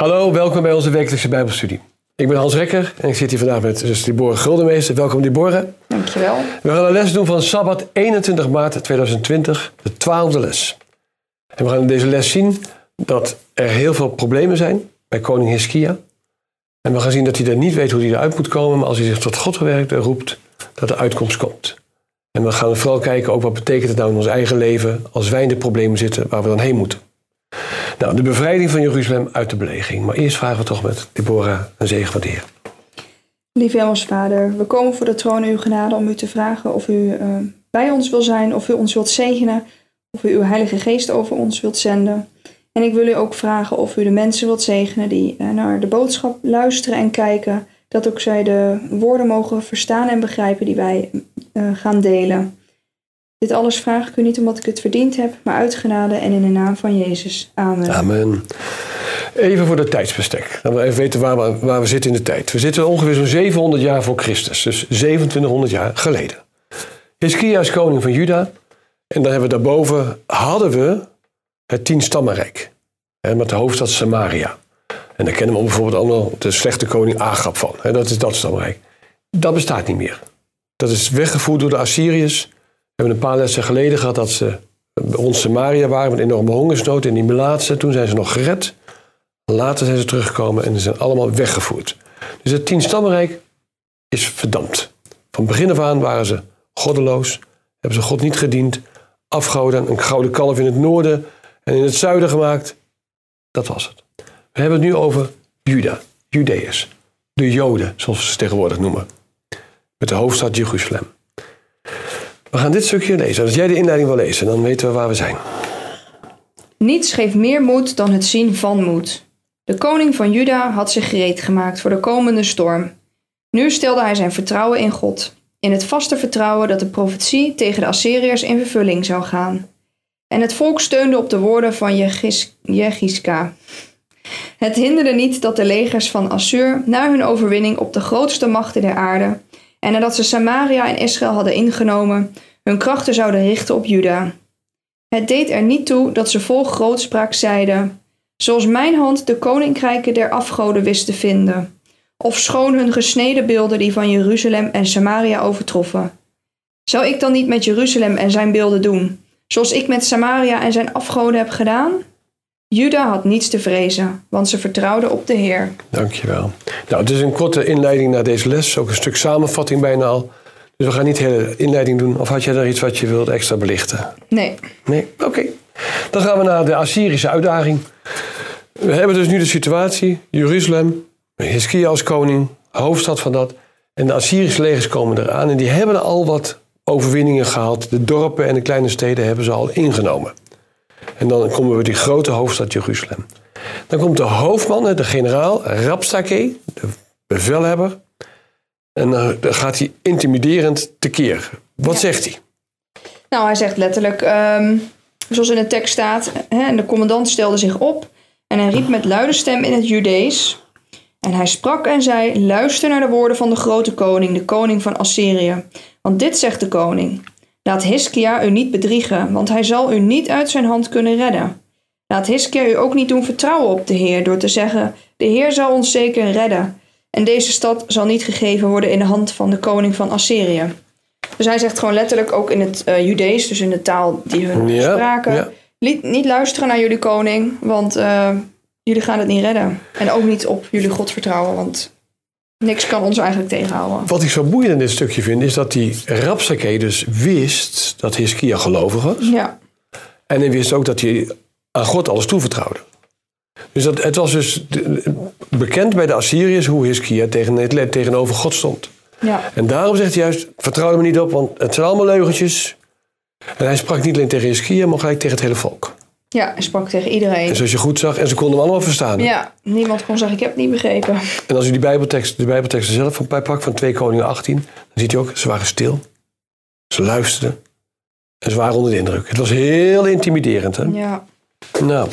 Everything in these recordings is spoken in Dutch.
Hallo, welkom bij onze wekelijkse Bijbelstudie. Ik ben Hans Rekker en ik zit hier vandaag met zus Deborah Guldenmeester. Welkom Deborah. Dankjewel. We gaan een les doen van Sabbat 21 maart 2020, de twaalfde les. En we gaan in deze les zien dat er heel veel problemen zijn bij koning Hiskia. En we gaan zien dat hij er niet weet hoe hij eruit moet komen, maar als hij zich tot God gewerkt roept, dat de uitkomst komt. En we gaan vooral kijken ook wat betekent het nou in ons eigen leven als wij in de problemen zitten waar we dan heen moeten. Nou, de bevrijding van Jeruzalem uit de belegering. Maar eerst vragen we toch met Deborah een zegen van de Heer. Lieve Hemels Vader, we komen voor de troon uw genade om u te vragen of u uh, bij ons wil zijn, of u ons wilt zegenen, of u uw Heilige Geest over ons wilt zenden. En ik wil u ook vragen of u de mensen wilt zegenen die uh, naar de boodschap luisteren en kijken, dat ook zij de woorden mogen verstaan en begrijpen die wij uh, gaan delen. Dit alles vraag ik u niet omdat ik het verdiend heb, maar uit genade en in de naam van Jezus. Amen. Even voor het tijdsbestek. Dat we even weten waar we, waar we zitten in de tijd. We zitten ongeveer zo'n 700 jaar voor Christus. Dus 2700 jaar geleden. Hiskia is koning van Juda. En dan hebben we daarboven, hadden we het tienstammenrijk. Met de hoofdstad Samaria. En daar kennen we bijvoorbeeld allemaal de slechte koning Agab van. Dat is dat stammenrijk. Dat bestaat niet meer. Dat is weggevoerd door de Assyriërs. Hebben een paar lessen geleden gehad dat ze rond Samaria waren met enorme hongersnood. En die melaatse, toen zijn ze nog gered. Later zijn ze teruggekomen en ze zijn allemaal weggevoerd. Dus het tienstammenrijk is verdampt. Van begin af aan waren ze goddeloos. Hebben ze God niet gediend. Afgoden, een gouden kalf in het noorden en in het zuiden gemaakt. Dat was het. We hebben het nu over Juda, Judeërs. De Joden, zoals we ze tegenwoordig noemen. Met de hoofdstad Jeruzalem. We gaan dit stukje lezen. Als jij de inleiding wil lezen, dan weten we waar we zijn. Niets geeft meer moed dan het zien van moed. De koning van Juda had zich gereed gemaakt voor de komende storm. Nu stelde hij zijn vertrouwen in God, in het vaste vertrouwen dat de profetie tegen de Assyriërs in vervulling zou gaan. En het volk steunde op de woorden van Jegiska. Het hinderde niet dat de legers van Assur na hun overwinning op de grootste machten der aarde en nadat ze Samaria en Israël hadden ingenomen, hun krachten zouden richten op Juda. Het deed er niet toe dat ze vol grootspraak zeiden: Zoals mijn hand de koninkrijken der afgoden wist te vinden, of schoon hun gesneden beelden die van Jeruzalem en Samaria overtroffen. Zou ik dan niet met Jeruzalem en zijn beelden doen, zoals ik met Samaria en zijn afgoden heb gedaan? Juda had niets te vrezen, want ze vertrouwden op de Heer. Dankjewel. Nou, het is een korte inleiding naar deze les, ook een stuk samenvatting bijna al. Dus we gaan niet de hele inleiding doen. Of had jij daar iets wat je wilt extra belichten? Nee. Nee? Oké. Dan gaan we naar de Assyrische uitdaging. We hebben dus nu de situatie, Jeruzalem, Hiskia als koning, hoofdstad van dat. En de Assyrische legers komen eraan en die hebben al wat overwinningen gehaald. De dorpen en de kleine steden hebben ze al ingenomen. En dan komen we die grote hoofdstad Jeruzalem. Dan komt de hoofdman, de generaal, Rapstake, de bevelhebber. En dan gaat hij intimiderend tekeer. Wat zegt hij? Nou, hij zegt letterlijk, um, zoals in de tekst staat, hè, en de commandant stelde zich op en hij riep met luide stem in het Judees. En hij sprak en zei: Luister naar de woorden van de grote koning, de koning van Assyrië. Want dit zegt de koning: Laat Hiskia u niet bedriegen, want hij zal u niet uit zijn hand kunnen redden. Laat Hiskia u ook niet doen vertrouwen op de Heer door te zeggen: De Heer zal ons zeker redden. En deze stad zal niet gegeven worden in de hand van de koning van Assyrië. Dus hij zegt gewoon letterlijk ook in het uh, Judees, dus in de taal die hun ja, spraken: ja. Niet luisteren naar jullie koning, want uh, jullie gaan het niet redden. En ook niet op jullie God vertrouwen, want Niks kan ons eigenlijk tegenhouden. Wat ik zo boeiend in dit stukje vind, is dat die Rapsake dus wist dat Hiskia gelovig was. Ja. En hij wist ook dat hij aan God alles toevertrouwde. Dus dat, het was dus bekend bij de Assyriërs hoe Hiskia tegen, tegenover God stond. Ja. En daarom zegt hij juist, vertrouw er me niet op, want het zijn allemaal leugentjes. En hij sprak niet alleen tegen Hiskia, maar gelijk tegen het hele volk. Ja, hij sprak tegen iedereen. En zoals je goed zag, en ze konden hem allemaal verstaan. Ja, niemand kon zeggen, ik heb het niet begrepen. En als u die bijbeltekst, de bijbelteksten zelf van pakt, van 2 Koningen 18, dan ziet u ook, ze waren stil. Ze luisterden. En ze waren onder de indruk. Het was heel intimiderend, hè? Ja. Nou,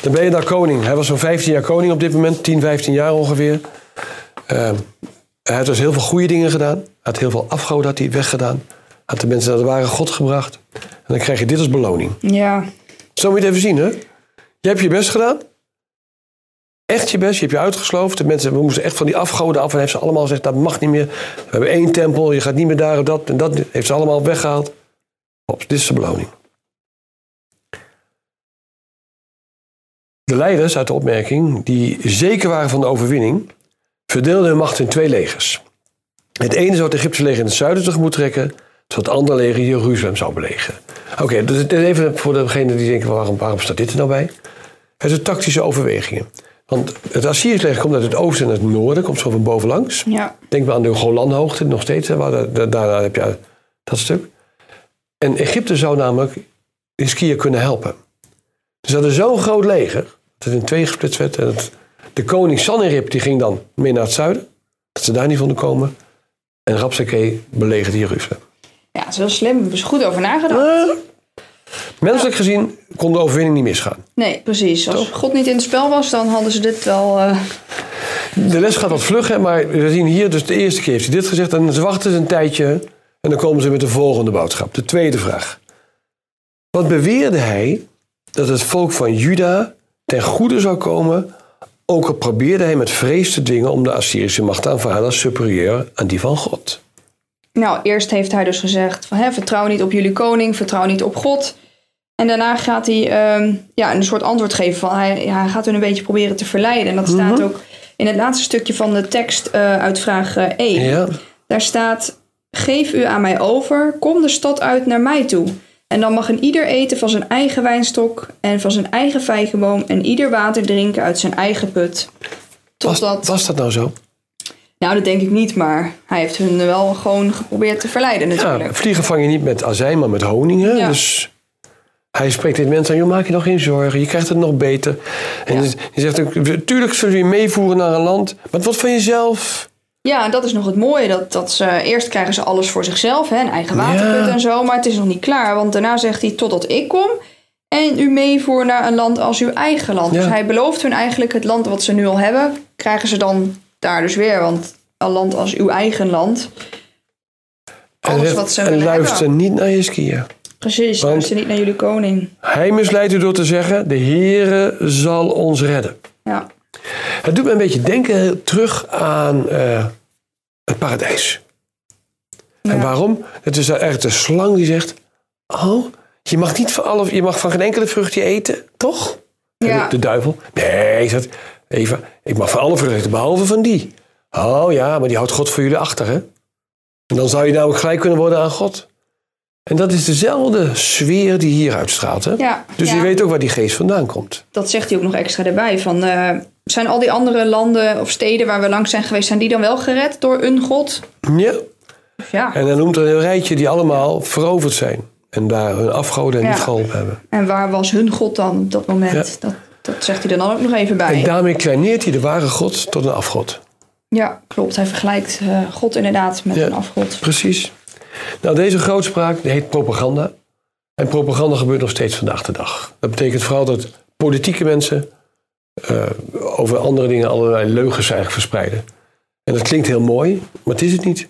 dan ben je daar koning. Hij was zo'n 15 jaar koning op dit moment, 10, 15 jaar ongeveer. Uh, hij had dus heel veel goede dingen gedaan. Hij had heel veel afgoden had hij weggedaan. Had de mensen naar de ware God gebracht. En dan krijg je dit als beloning. Ja. Zo moet je het even zien, hè? Je hebt je best gedaan. echt je best. Je hebt je uitgesloofd. De mensen we moesten echt van die afgoden af. En heeft ze allemaal gezegd, dat mag niet meer. We hebben één tempel, je gaat niet meer daar en dat. En dat heeft ze allemaal weggehaald. Op, dit is de beloning. De leiders uit de opmerking, die zeker waren van de overwinning, verdeelden hun macht in twee legers. Het ene zou het Egyptische leger in het zuiden tegemoet trekken, het andere leger Jeruzalem zou belegen. Oké, dus even voor degenen die denken, waarom, waarom staat dit er nou bij? Het zijn tactische overwegingen. Want het Assyrische leger komt uit het oosten en het noorden, komt zo van bovenlangs. Ja. Denk maar aan de Golanhoogte, nog steeds, hè, waar, daar, daar, heb je dat stuk. En Egypte zou namelijk Hiskia kunnen helpen. Dus dat is zo'n groot leger, dat het in twee gesplitst werd. En het- de koning Sanherib die ging dan mee naar het zuiden, dat ze daar niet vonden komen. En Rapsakeh belegerde Jeruzalem. Ja, dat is heel slim. Hebben ze goed over nagedacht. Eh, Menselijk gezien kon de overwinning niet misgaan. Nee, precies. Als God niet in het spel was, dan hadden ze dit wel... eh, De les gaat wat vlug, hè, maar we zien hier dus de eerste keer heeft hij dit gezegd. En ze wachten ze een tijdje en dan komen ze met de volgende boodschap. De tweede vraag. Wat beweerde hij dat het volk van Juda ten goede zou komen, ook al probeerde hij met vrees te dwingen om de Assyrische macht te aanvaarden als superieur aan die van God. Nou, eerst heeft hij dus gezegd van hè, vertrouw niet op jullie koning, vertrouw niet op God. En daarna gaat hij ehm, ja, een soort antwoord geven van hij, ja, hij gaat hun een beetje proberen te verleiden. En dat staat ook in het laatste stukje van de tekst eh, uit vraag eh, 1. Ja, Daar staat, geef u aan mij over, kom de stad uit naar mij toe. En dan mag een ieder eten van zijn eigen wijnstok en van zijn eigen vijgenboom en ieder water drinken uit zijn eigen put. was dat nou zo? Nou dat denk ik niet, maar hij heeft hun wel gewoon geprobeerd te verleiden natuurlijk. Ja, vliegen vang je niet met azijn, maar met honing. Hè? Ja. Dus hij spreekt dit mensen aan, joh, maak je nog geen zorgen, je krijgt het nog beter. En Ja. je, zegt ook, tuurlijk zullen we je meevoeren naar een land, maar wat van jezelf? Ja, en dat is nog het mooie. Dat, dat ze, eerst krijgen ze alles voor zichzelf, hè, een eigen waterput Ja. en zo. Maar het is nog niet klaar, want daarna zegt hij totdat ik kom. En u meevoer naar een land als uw eigen land. Ja. Dus hij belooft hun eigenlijk het land wat ze nu al hebben. Krijgen ze dan daar dus weer. Want een land als uw eigen land. Alles wat ze en luister hebben. niet naar Hiskia. Precies, Want- luister niet naar jullie koning. Hij misleidt u door te zeggen, de Heere zal ons redden. Ja, Het doet me een beetje denken terug aan eh, het paradijs. En waarom? Het is eigenlijk de slang die zegt, oh, je mag, niet van alle, je mag van geen enkele vruchtje eten, toch? Ja. de, de duivel, nee, zegt Eva, ik mag van alle vruchten behalve van die. Oh ja, maar die houdt God voor jullie achter, hè? En dan zou je nou ook gelijk kunnen worden aan God. En dat is dezelfde sfeer die hier uitstraalt, hè? ja, Dus ja. je weet ook waar die geest vandaan komt. dat zegt hij ook nog extra erbij. Van, eh, zijn al die andere landen of steden waar we langs zijn geweest, zijn die dan wel gered door een god? Ja. Ja. En hij noemt er een rijtje die allemaal veroverd zijn. En daar hun afgoden Ja. niet geholpen hebben. En waar was hun God dan op dat moment? Dat, dat zegt hij dan ook nog even bij. En daarmee kleineert hij de ware God tot een afgod. Ja, klopt. Hij vergelijkt eh, God inderdaad met Ja. een afgod. Precies. Nou, deze grootspraak die heet propaganda. En propaganda gebeurt nog steeds vandaag de dag. Dat betekent vooral dat politieke mensen eh, over andere dingen allerlei leugens eigenlijk verspreiden. En dat klinkt heel mooi, maar het is het niet.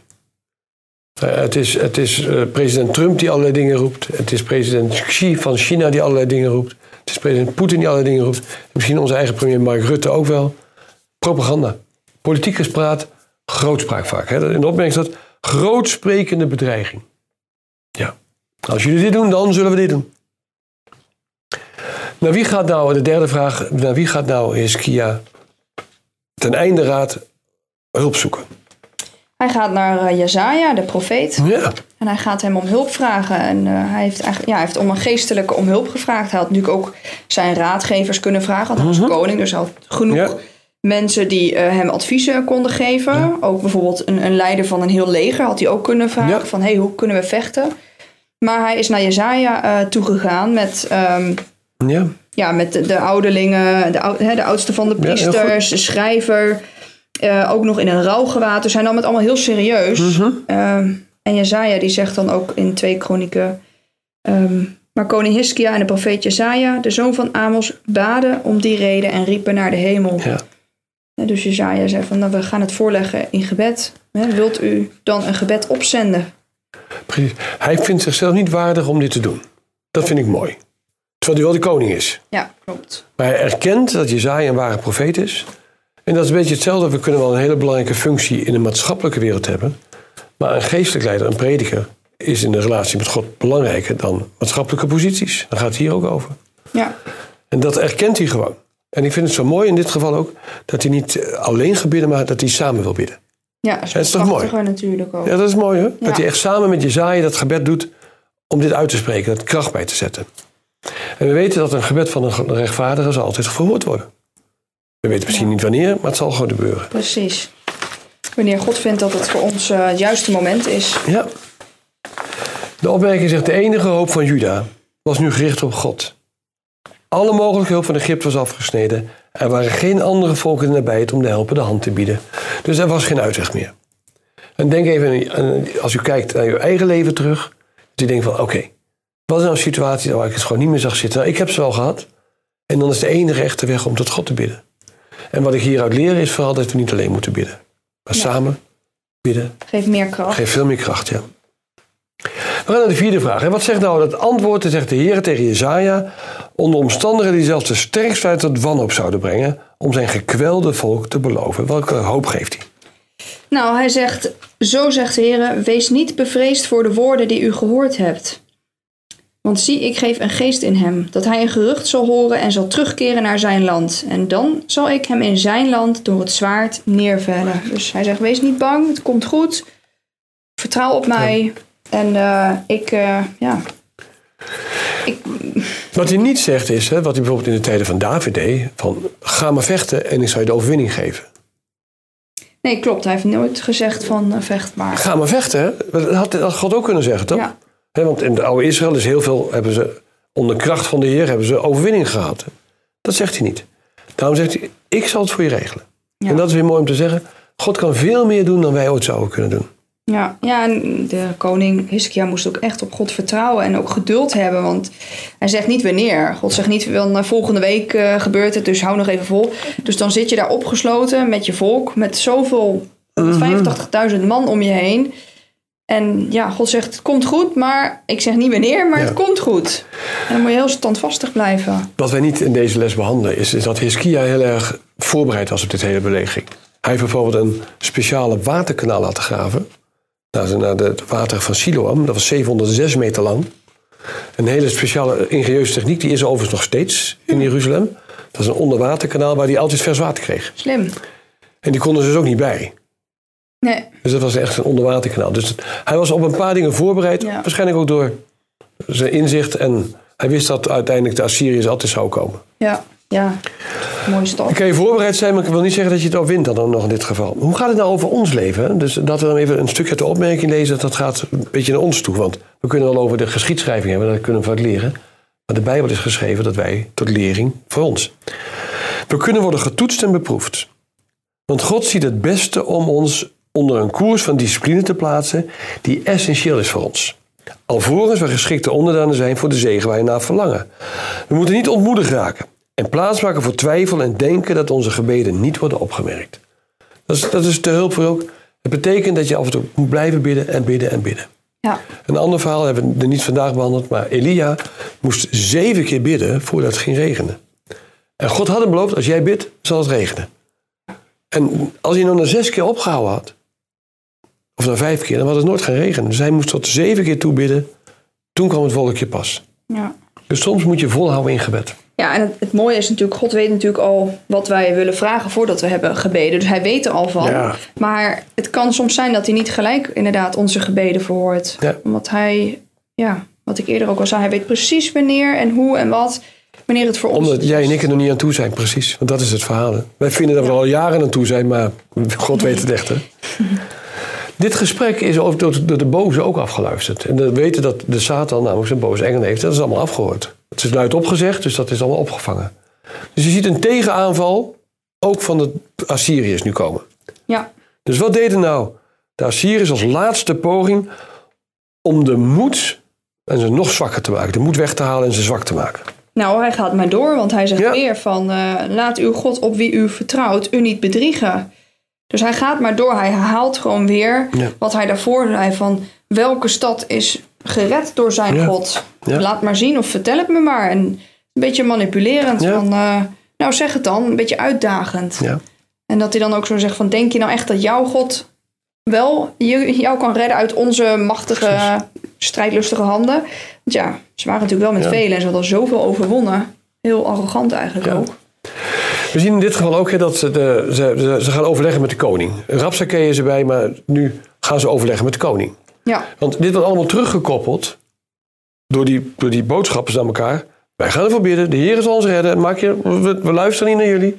Eh, het is, het is president Trump die allerlei dingen roept. Het is president Xi van China die allerlei dingen roept. Het is president Poetin die allerlei dingen roept. Misschien onze eigen premier Mark Rutte ook wel. Propaganda. Politiekers praat, grootspraak vaak. Hè. In de opmerking staat grootsprekende bedreiging. Ja. Als jullie dit doen, dan zullen we dit doen. Naar wie gaat nou, de derde vraag, naar wie gaat nou Hiskia ten einde raad hulp zoeken? Hij gaat naar uh, Jezaja, de profeet. Ja, En hij gaat hem om hulp vragen. En eh, hij, heeft eigenlijk, ja, hij heeft om een geestelijke om hulp gevraagd. Hij had natuurlijk ook zijn raadgevers kunnen vragen. Want hij was koning, dus hij had genoeg Ja. mensen die eh, hem adviezen konden geven. Ook bijvoorbeeld een, een leider van een heel leger had hij ook kunnen vragen. Ja. Van, hey, hoe kunnen we vechten? Maar hij is naar Jezaja eh, toegegaan met... ehm, ja. ja, met de, de ouderlingen, de, de oudste van de priesters, de schrijver. Eh, ook nog in een rouwgewaad. Zij nam het allemaal heel serieus. Mhm. Ehm, en Jezaja die zegt dan ook in twee kronieken... ehm, maar koning Hiskia en de profeet Jezaja, de zoon van Amos, baden om die reden en riepen naar de hemel. ja. Dus Jezaja zei van, nou, we gaan het voorleggen in gebed. Hè, wilt u dan een gebed opzenden? Precies. Hij vindt zichzelf niet waardig om dit te doen. Dat vind ik mooi. Terwijl hij wel de koning is. Ja, klopt. Maar hij erkent dat Jezaja een ware profeet is. En dat is een beetje hetzelfde. We kunnen wel een hele belangrijke functie in de maatschappelijke wereld hebben. Maar een geestelijk leider, een prediker, is in de relatie met God belangrijker dan maatschappelijke posities. Daar gaat het hier ook over. Ja, En dat erkent hij gewoon. En ik vind het zo mooi in dit geval ook dat hij niet alleen gaat bidden, maar dat hij samen wil bidden. ja dat is, toch mooi? natuurlijk ook. Ja, dat is mooi hoor. Ja. Dat hij echt samen met Jezaja dat gebed doet om dit uit te spreken, dat kracht bij te zetten. En we weten dat een gebed van een rechtvaardige zal altijd verhoord worden. We weten misschien niet wanneer, maar het zal gewoon gebeuren. Precies. Wanneer God vindt dat het voor ons eh, het juiste moment is. Ja. De opmerking zegt, de enige hoop van Juda was nu gericht op God. Alle mogelijke hulp van Egypte was afgesneden. Er waren geen andere volken in de nabijheid om de helpende hand te bieden. Dus er was geen uitweg meer. En denk even, aan- als u kijkt naar uw eigen leven terug, dat u denkt van, oké, wat is nou een situatie waar ik het gewoon niet meer zag zitten? Nou, ik heb ze wel gehad. En dan is de enige echte weg om tot God te bidden. En wat ik hieruit leer is vooral dat we niet alleen moeten bidden. Maar Ja. samen bidden Geeft meer kracht. Geeft veel meer kracht, ja. We gaan naar de vierde vraag. hè. Wat zegt nou dat antwoord, zegt de Heer tegen Jezaja... onder omstandigheden die zelfs de sterkste tot wanhoop zouden brengen... om zijn gekwelde volk te beloven. Welke hoop geeft hij? Nou, hij zegt, zo zegt de Heer, wees niet bevreesd voor de woorden die u gehoord hebt. Want zie, ik geef een geest in hem, dat hij een gerucht zal horen en zal terugkeren naar zijn land. En dan zal ik hem in zijn land door het zwaard neervellen. Dus hij zegt, wees niet bang, het komt goed. Vertrouw op mij. En eh, ik, eh, ja... Ik, Wat hij niet zegt is, hè, wat hij bijvoorbeeld in de tijden van David deed... van ga maar vechten en ik zal je de overwinning geven. nee, klopt. Hij heeft nooit gezegd van eh, vecht maar. Ga maar vechten? Dat had, dat had God ook kunnen zeggen, toch? Ja. Want in de oude Israël is heel veel... hebben ze onder kracht van de Heer hebben ze overwinning gehad. Dat zegt hij niet. Daarom zegt hij, ik zal het voor je regelen. Ja. En dat is weer mooi om te zeggen. God kan veel meer doen dan wij ooit zouden kunnen doen. Ja, ja, en de koning Hiskia moest ook echt op God vertrouwen en ook geduld hebben. Want hij zegt niet wanneer. God zegt niet, volgende week eh, gebeurt het, dus hou nog even vol. Dus dan zit je daar opgesloten met je volk, met zoveel, 85.000 man om je heen. En ja, God zegt, het komt goed, maar ik zeg niet wanneer, maar Ja. het komt goed. En dan moet je heel standvastig blijven. Wat wij niet in deze les behandelen, is, is dat Hiskia heel erg voorbereid was op dit hele belegering. Hij heeft bijvoorbeeld een speciale waterkanaal laten graven. Naar, het water van Siloam. Dat was 706 meter lang. Een hele speciale ingenieuze techniek, die is er overigens nog steeds in Jeruzalem. Dat is een onderwaterkanaal waar hij altijd vers water kreeg. Slim. En die konden ze dus ook niet bij. Nee, Dus dat was echt een onderwaterkanaal. Dus hij was op een paar dingen voorbereid. Ja. Waarschijnlijk ook door zijn inzicht. En hij wist dat uiteindelijk de Assyriërs altijd zouden komen. ja, ja. Dan kan je voorbereid zijn, maar ik wil niet zeggen dat je het overwint dan nog in dit geval. Hoe gaat het nou over ons leven? Dus dat we dan even een stukje uit de opmerking lezen, dat gaat een beetje naar ons toe. Want we kunnen wel over de geschiedschrijving hebben, dat kunnen we vaak leren. Maar de Bijbel is geschreven dat wij tot lering voor ons. We kunnen worden getoetst en beproefd. Want God ziet het beste om ons onder een koers van discipline te plaatsen die essentieel is voor ons. Alvorens we geschikte onderdanen zijn voor de zegen waar je naar verlangen. We moeten niet ontmoedigd raken en plaatsmaken voor twijfel en denken dat onze gebeden niet worden opgemerkt. Dat is, dat is de hulp voor ook. Het betekent dat je af en toe moet blijven bidden en bidden en bidden. Ja, Een ander verhaal hebben we er niet vandaag behandeld, maar Elia moest zeven keer bidden voordat het ging regenen. En God had hem beloofd, als jij bidt, zal het regenen. En als hij nou na zes keer opgehouden had, of na vijf keer, dan had het nooit gaan regenen. Dus hij moest tot zeven keer toe bidden, toen kwam het wolkje pas. ja. Dus soms moet je volhouden in gebed. Ja, en het, het mooie is natuurlijk, God weet natuurlijk al wat wij willen vragen voordat we hebben gebeden. Dus hij weet er al van. Ja. Maar het kan soms zijn dat hij niet gelijk inderdaad onze gebeden verhoort. Ja. Omdat hij, ja, wat ik eerder ook al zei, hij weet precies wanneer en hoe en wat, wanneer het voor ons Omdat jij en ik er nog niet aan toe zijn, precies. Want dat is het verhaal. hè. Wij vinden dat we al jaren aan toe zijn, maar God weet het echt. Hè? Dit gesprek is ook door, door de boze ook afgeluisterd. En we weten dat de Satan namelijk zijn boze engelen heeft. Dat is allemaal afgehoord. Het is luid opgezegd, dus dat is allemaal opgevangen. Dus je ziet een tegenaanval ook van de Assyriërs nu komen. Ja, Dus wat deden nou de Assyriërs als laatste poging om de moed en ze nog zwakker te maken. De moed weg te halen en ze zwak te maken. nou hij gaat maar door, want hij zegt Ja. weer van, eh, laat uw God op wie u vertrouwt u niet bedriegen. Dus hij gaat maar door, hij herhaalt gewoon weer Ja. wat hij daarvoor zei van, welke stad is gered door zijn Ja. God? Ja. Laat maar zien of vertel het me maar. En Een beetje manipulerend. Van, eh, nou zeg het dan, een beetje uitdagend. Ja. En dat hij dan ook zo zegt van, denk je nou echt dat jouw God wel jou kan redden uit onze machtige, strijdlustige handen? Want ja, ze waren natuurlijk wel met velen en ze hadden zoveel overwonnen. Heel arrogant eigenlijk Ja. ook. We zien in dit geval ook hè, dat ze, de, ze, ze, ze gaan overleggen met de koning. Rapsakee is erbij, maar nu gaan ze overleggen met de koning. Ja, Want dit wordt allemaal teruggekoppeld door die, door die boodschappers aan elkaar. Wij gaan ervoor bidden, de Heer zal ons redden. Maak je, we, we luisteren niet naar jullie.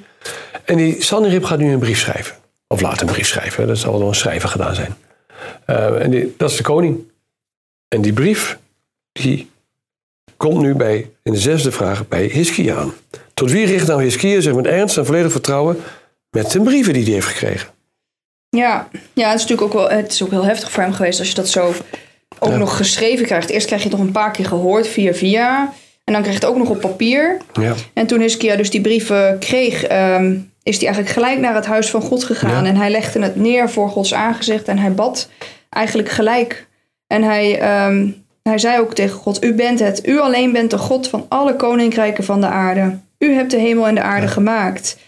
En die Sanherib gaat nu een brief schrijven. Of laat een brief schrijven, dat zal wel door een schrijver gedaan zijn. Eh, en die, dat is de koning. En die brief, die komt nu bij, in de zesde vraag, bij Hiskia aan. Tot wie richt nou Hiskia zich met ernst en volledig vertrouwen met de brieven die hij heeft gekregen? ja. ja het is natuurlijk ook wel het is ook heel heftig voor hem geweest als je dat zo ook Ja. nog geschreven krijgt. Eerst krijg je het nog een paar keer gehoord via via. En dan krijg je het ook nog op papier. Ja, En toen Hiskia dus die brieven kreeg, ehm, is hij eigenlijk gelijk naar het huis van God gegaan. Ja. En hij legde het neer voor Gods aangezicht en hij bad eigenlijk gelijk. En hij, ehm, hij zei ook tegen God, u bent het. U alleen bent de God van alle koninkrijken van de aarde. U hebt de hemel en de aarde gemaakt.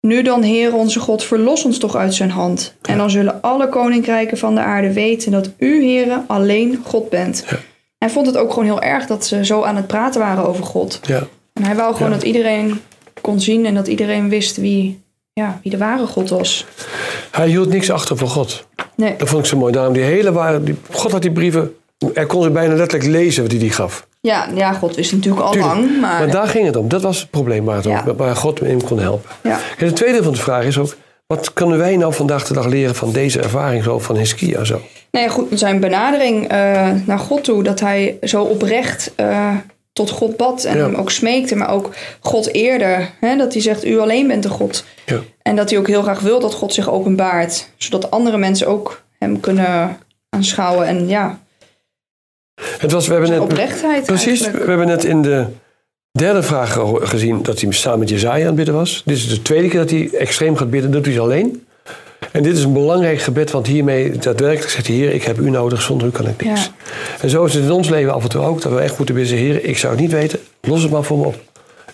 Nu dan, Heer onze God, verlos ons toch uit zijn hand. En dan zullen alle koninkrijken van de aarde weten dat u, Heere, alleen God bent. Ja. Hij vond het ook gewoon heel erg dat ze zo aan het praten waren over God. ja. En hij wou gewoon dat iedereen kon zien en dat iedereen wist wie, ja, wie de ware God was. Hij hield niks achter voor God. Nee, Dat vond ik zo mooi. Daarom die hele ware, die, God had die brieven, hij kon ze bijna letterlijk lezen wat hij die gaf. Ja, ja, God wist natuurlijk al Tuurlijk. lang, maar, Maar daar ging het om. Dat was het probleem waar, het om- waar God hem kon helpen. ja. En de tweede van de vraag is ook, wat kunnen wij nou vandaag de dag leren van deze ervaring zo, van Hiskia zo? Nou ja, goed, zijn benadering eh, naar God toe, dat hij zo oprecht eh, tot God bad en Ja. hem ook smeekte, maar ook God eerde. Hè, dat hij zegt, u alleen bent de God. Ja. En dat hij ook heel graag wil dat God zich openbaart, zodat andere mensen ook hem kunnen aanschouwen. En ja, Het was, we hebben net, oprechtheid precies, we hebben net in de derde vraag gezien dat hij samen met Jezaja aan het bidden was. Dit is de tweede keer dat hij extreem gaat bidden, dat doet hij alleen. En dit is een belangrijk gebed, want hiermee daadwerkelijk zegt de Heer, ik heb u nodig, zonder u kan ik niks. Ja. En zo is het in ons leven af en toe ook, dat we echt moeten bidden, Heer, ik zou het niet weten, los het maar voor me op.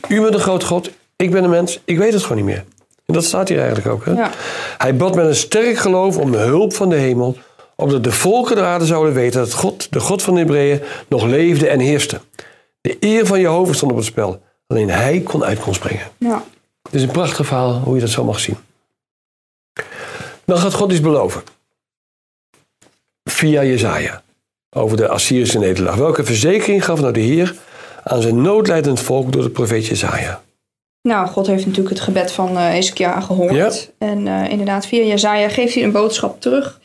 U bent een groot God, ik ben een mens, ik weet het gewoon niet meer. En dat staat hier eigenlijk ook. Hè? Ja. Hij bad met een sterk geloof om de hulp van de hemel, opdat de volken der aarde zouden weten dat God, de God van de Hebreeën, nog leefde en heerste. De eer van Jehovah stond op het spel. Alleen hij kon uitkomst brengen. Ja. Het is een prachtig verhaal hoe je dat zo mag zien. Dan gaat God iets beloven. Via Jezaja. Over de Assyrische nederlaag. Welke verzekering gaf nou de Heer aan zijn noodlijdend volk door de profeet Jezaja? Nou, God heeft natuurlijk het gebed van Hezkia gehoord. Ja. En eh, inderdaad, via Jezaja geeft hij een boodschap terug.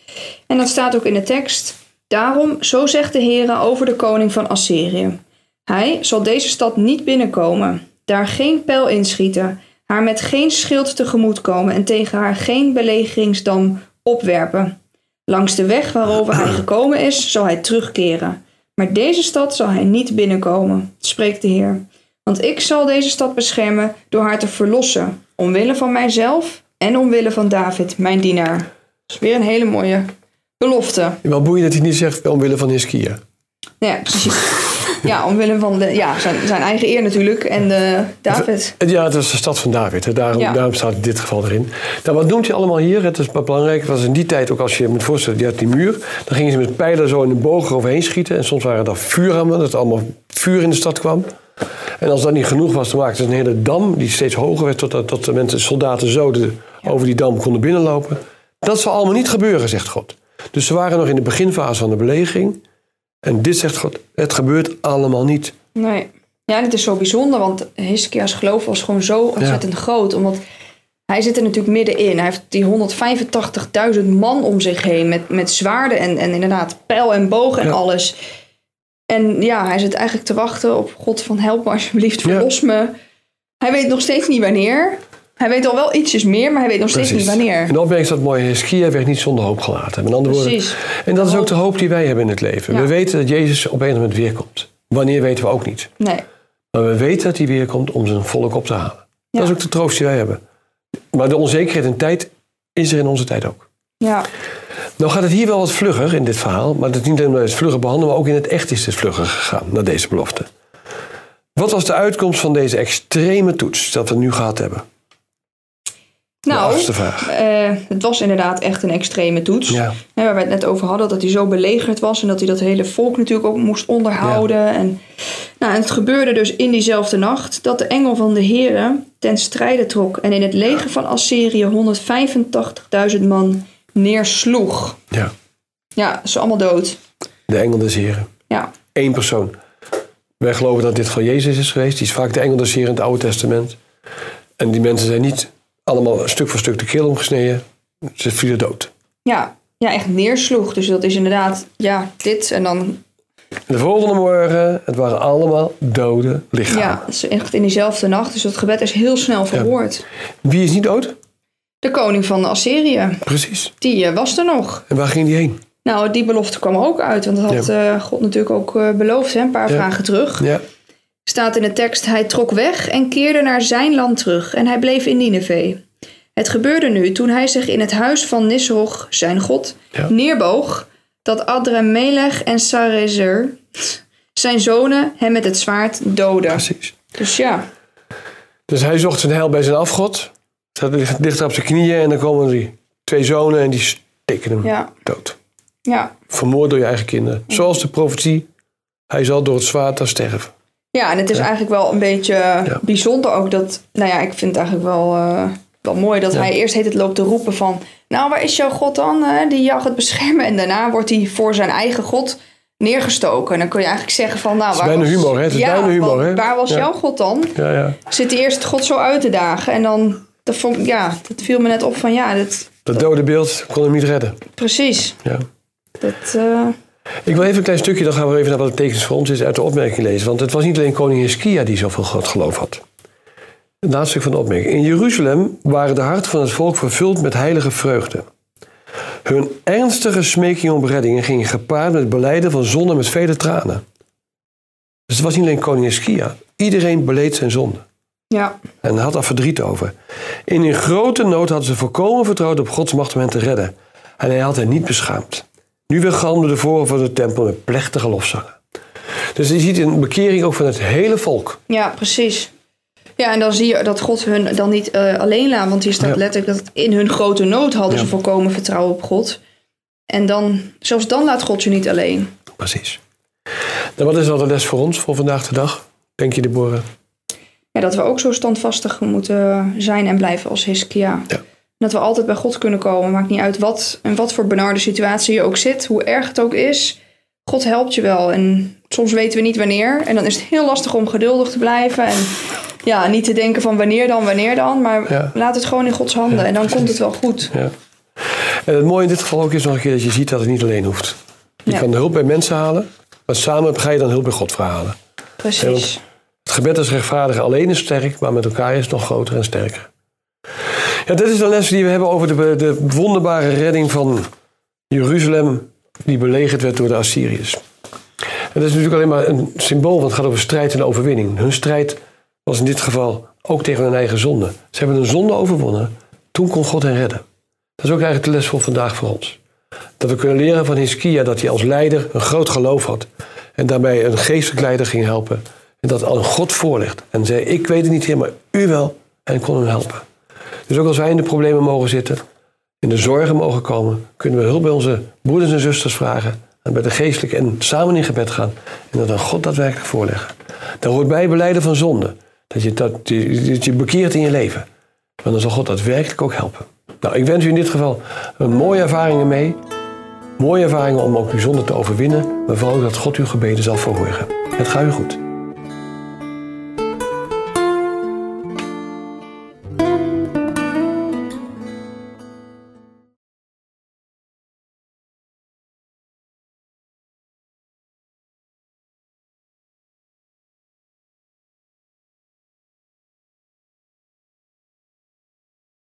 En dat staat ook in de tekst. Daarom, zo zegt de Heer over de koning van Assyrië. Hij zal deze stad niet binnenkomen, daar geen pijl inschieten, haar met geen schild tegemoet komen en tegen haar geen belegeringsdam opwerpen. Langs de weg waarover hij gekomen is, zal hij terugkeren. Maar deze stad zal hij niet binnenkomen, spreekt de Heer. Want ik zal deze stad beschermen door haar te verlossen, omwille van mijzelf en omwille van David, mijn dienaar. Dat is weer een hele mooie belofte. Wel boeiend dat hij niet zegt omwille van Hiskia. Ja, precies. Ja, omwille van de, ja, zijn, zijn eigen eer natuurlijk en de David. Ja, het was de stad van David. Hè. Daarom, Ja. daarom staat dit geval erin. Nou, wat noemt hij allemaal hier? Het is belangrijk. Het was in die tijd ook als je je moet voorstellen, die had die muur. Dan gingen ze met pijlen zo in een boog overheen schieten. En soms waren er vuurrammen, dat er allemaal vuur in de stad kwam. En als dat niet genoeg was, dan maakten ze een hele dam die steeds hoger werd. Totdat tot de mensen, soldaten zo de, over die dam konden binnenlopen. Dat zal allemaal niet gebeuren, zegt God. Dus ze waren nog in de beginfase van de belegering. En dit zegt God, het gebeurt allemaal niet. Nee. Ja, dit is zo bijzonder, want Hiskia's geloof was gewoon zo ontzettend groot. Omdat hij zit er natuurlijk middenin. Hij heeft die 185.000 man om zich heen met, met zwaarden en, en inderdaad pijl en boog en Ja. alles. En ja, hij zit eigenlijk te wachten op God van help me alsjeblieft, Ja. verlos me. Hij weet nog steeds niet wanneer. Hij weet al wel ietsjes meer, maar hij weet nog steeds niet wanneer. En de opmerking is dat mooi. Hiskia werd niet zonder hoop gelaten. Met andere woorden, Precies. en dat is ook de hoop die wij hebben in het leven. Ja. We weten dat Jezus op een moment weer komt. Wanneer weten we ook niet. Nee. Maar we weten dat hij weer komt om zijn volk op te halen. Ja. Dat is ook de troost die wij hebben. Maar de onzekerheid in tijd is er in onze tijd ook. Ja. Nou gaat het hier wel wat vlugger in dit verhaal. Maar dat is niet alleen het vlugger behandelen, maar ook in het echt is het vlugger gegaan naar deze belofte. Wat was de uitkomst van deze extreme toets dat we nu gehad hebben? Nou, eh, het was inderdaad echt een extreme toets. Ja. Hè, waar we het net over hadden, dat hij zo belegerd was en dat hij dat hele volk natuurlijk ook moest onderhouden. En, nou, en het gebeurde dus in diezelfde nacht dat de engel van de Heren ten strijde trok en in het leger van Assyrië 185.000 man neersloeg. ja. Ja, ze allemaal dood. De engel des Heren. Ja, Eén persoon. Wij geloven dat dit van Jezus is geweest. Die is vaak de engel des Heren in het Oude Testament. En die mensen zijn niet allemaal stuk voor stuk de keel omgesneden. Ze vielen dood. ja, ja, echt neersloeg. Dus dat is inderdaad, ja, dit en dan, de volgende morgen, het waren allemaal dode lichamen. ja, het is echt in diezelfde nacht. Dus dat gebed is heel snel verhoord. Wie is niet dood? De koning van Assyrië, Precies. die eh, was er nog. En waar ging die heen? Nou, die belofte kwam ook uit, want dat had eh, God natuurlijk ook eh, beloofd, hè, een paar Ja. vragen terug. Ja. Staat in de tekst, hij trok weg en keerde naar zijn land terug en hij bleef in Nineveh. Het gebeurde nu toen hij zich in het huis van Nisroch, zijn god, Ja. neerboog, dat Adremelech en Sarezer, zijn zonen, hem met het zwaard doden. Precies. Dus ja, Dus hij zocht zijn heil bij zijn afgod. Zat dichter op zijn knieën en dan komen die twee zonen en die steken hem ja, dood. ja. Vermoord door je eigen kinderen. Zoals de profetie. Hij zal door het zwaard daar sterven. Ja, en het is eigenlijk wel een beetje bijzonder ook dat... Nou ja, ik vind het eigenlijk wel, eh, wel mooi dat Ja. hij eerst heet het loopt te roepen van... Nou, waar is jouw God dan? eh, die jou gaat beschermen. En daarna wordt hij voor zijn eigen God neergestoken. En dan kun je eigenlijk zeggen van... Nou, waar bijna was, humor, hè? Het is bijna humor, hè? Waar was jouw God dan? Ja, ja. Zit hij eerst God zo uit te dagen. En dan... Dat, vond, ja, dat viel me net op van ja, dat, Dat dode beeld kon hem niet redden. precies. Ja. Dat, eh, Ik wil even een klein stukje, dan gaan we even naar wat het betekenis voor ons is, uit de opmerking lezen. Want het was niet alleen koning Hiskia die zoveel groot geloof had. Het laatste stuk van de opmerking. In Jeruzalem waren de harten van het volk vervuld met heilige vreugde. Hun ernstige smeking om redding ging gepaard met beleiden van zonde met vele tranen. Dus het was niet alleen koning Hiskia. Iedereen beleed zijn zonde. ja, En had daar verdriet over. In hun grote nood hadden ze volkomen vertrouwd op Gods macht om hen te redden. En hij had hen niet beschaamd. Nu weer galmde de voren van de tempel met plechtige lofzangen. Dus je ziet een bekering ook van het hele volk. Ja, precies. Ja, en dan zie je dat God hun dan niet eh, alleen laat. Want hier staat Ja. letterlijk dat in hun grote nood hadden Ja. ze volkomen vertrouwen op God. En dan, zelfs dan laat God je niet alleen. Precies. En wat is dan de les voor ons voor vandaag de dag? Denk je, Deborah? Ja, dat we ook zo standvastig moeten zijn en blijven als Hiskia. Ja. Dat we altijd bij God kunnen komen. Maakt niet uit wat en wat voor benarde situatie je ook zit. Hoe erg het ook is. God helpt je wel. En soms weten we niet wanneer. En dan is het heel lastig om geduldig te blijven. En ja, niet te denken van wanneer dan, wanneer dan. Maar Ja. laat het gewoon in Gods handen. en dan komt het wel goed. Ja. En het mooie in dit geval ook is nog een keer dat je ziet dat het niet alleen hoeft. Je kan hulp bij mensen halen, maar samen ga je dan hulp bij God verhalen. Precies. Het gebed is rechtvaardig alleen is sterk, maar met elkaar is het nog groter en sterker. Ja, dit is de les die we hebben over de, de wonderbare redding van Jeruzalem, die belegerd werd door de Assyriërs. En dat is natuurlijk alleen maar een symbool, want het gaat over strijd en overwinning. Hun strijd was in dit geval ook tegen hun eigen zonde. Ze hebben een zonde overwonnen, toen kon God hen redden. Dat is ook eigenlijk de les voor vandaag voor ons. Dat we kunnen leren van Hiskia dat hij als leider een groot geloof had. En daarbij een geestelijk leider ging helpen. En dat aan God voorlegt. En zei, ik weet het niet heer, maar u wel. En kon hem helpen. Dus ook als wij in de problemen mogen zitten, in de zorgen mogen komen, kunnen we hulp bij onze broeders en zusters vragen. En bij de geestelijke en samen in gebed gaan. En dat aan God daadwerkelijk voorleggen. Daar hoort bij beleiden van zonde. Dat je, dat, dat je bekeert in je leven. Maar dan zal God daadwerkelijk ook helpen. Nou, ik wens u in dit geval een mooie ervaringen mee. Mooie ervaringen om ook uw zonde te overwinnen. Maar vooral dat God uw gebeden zal verhoren. Het gaat u goed.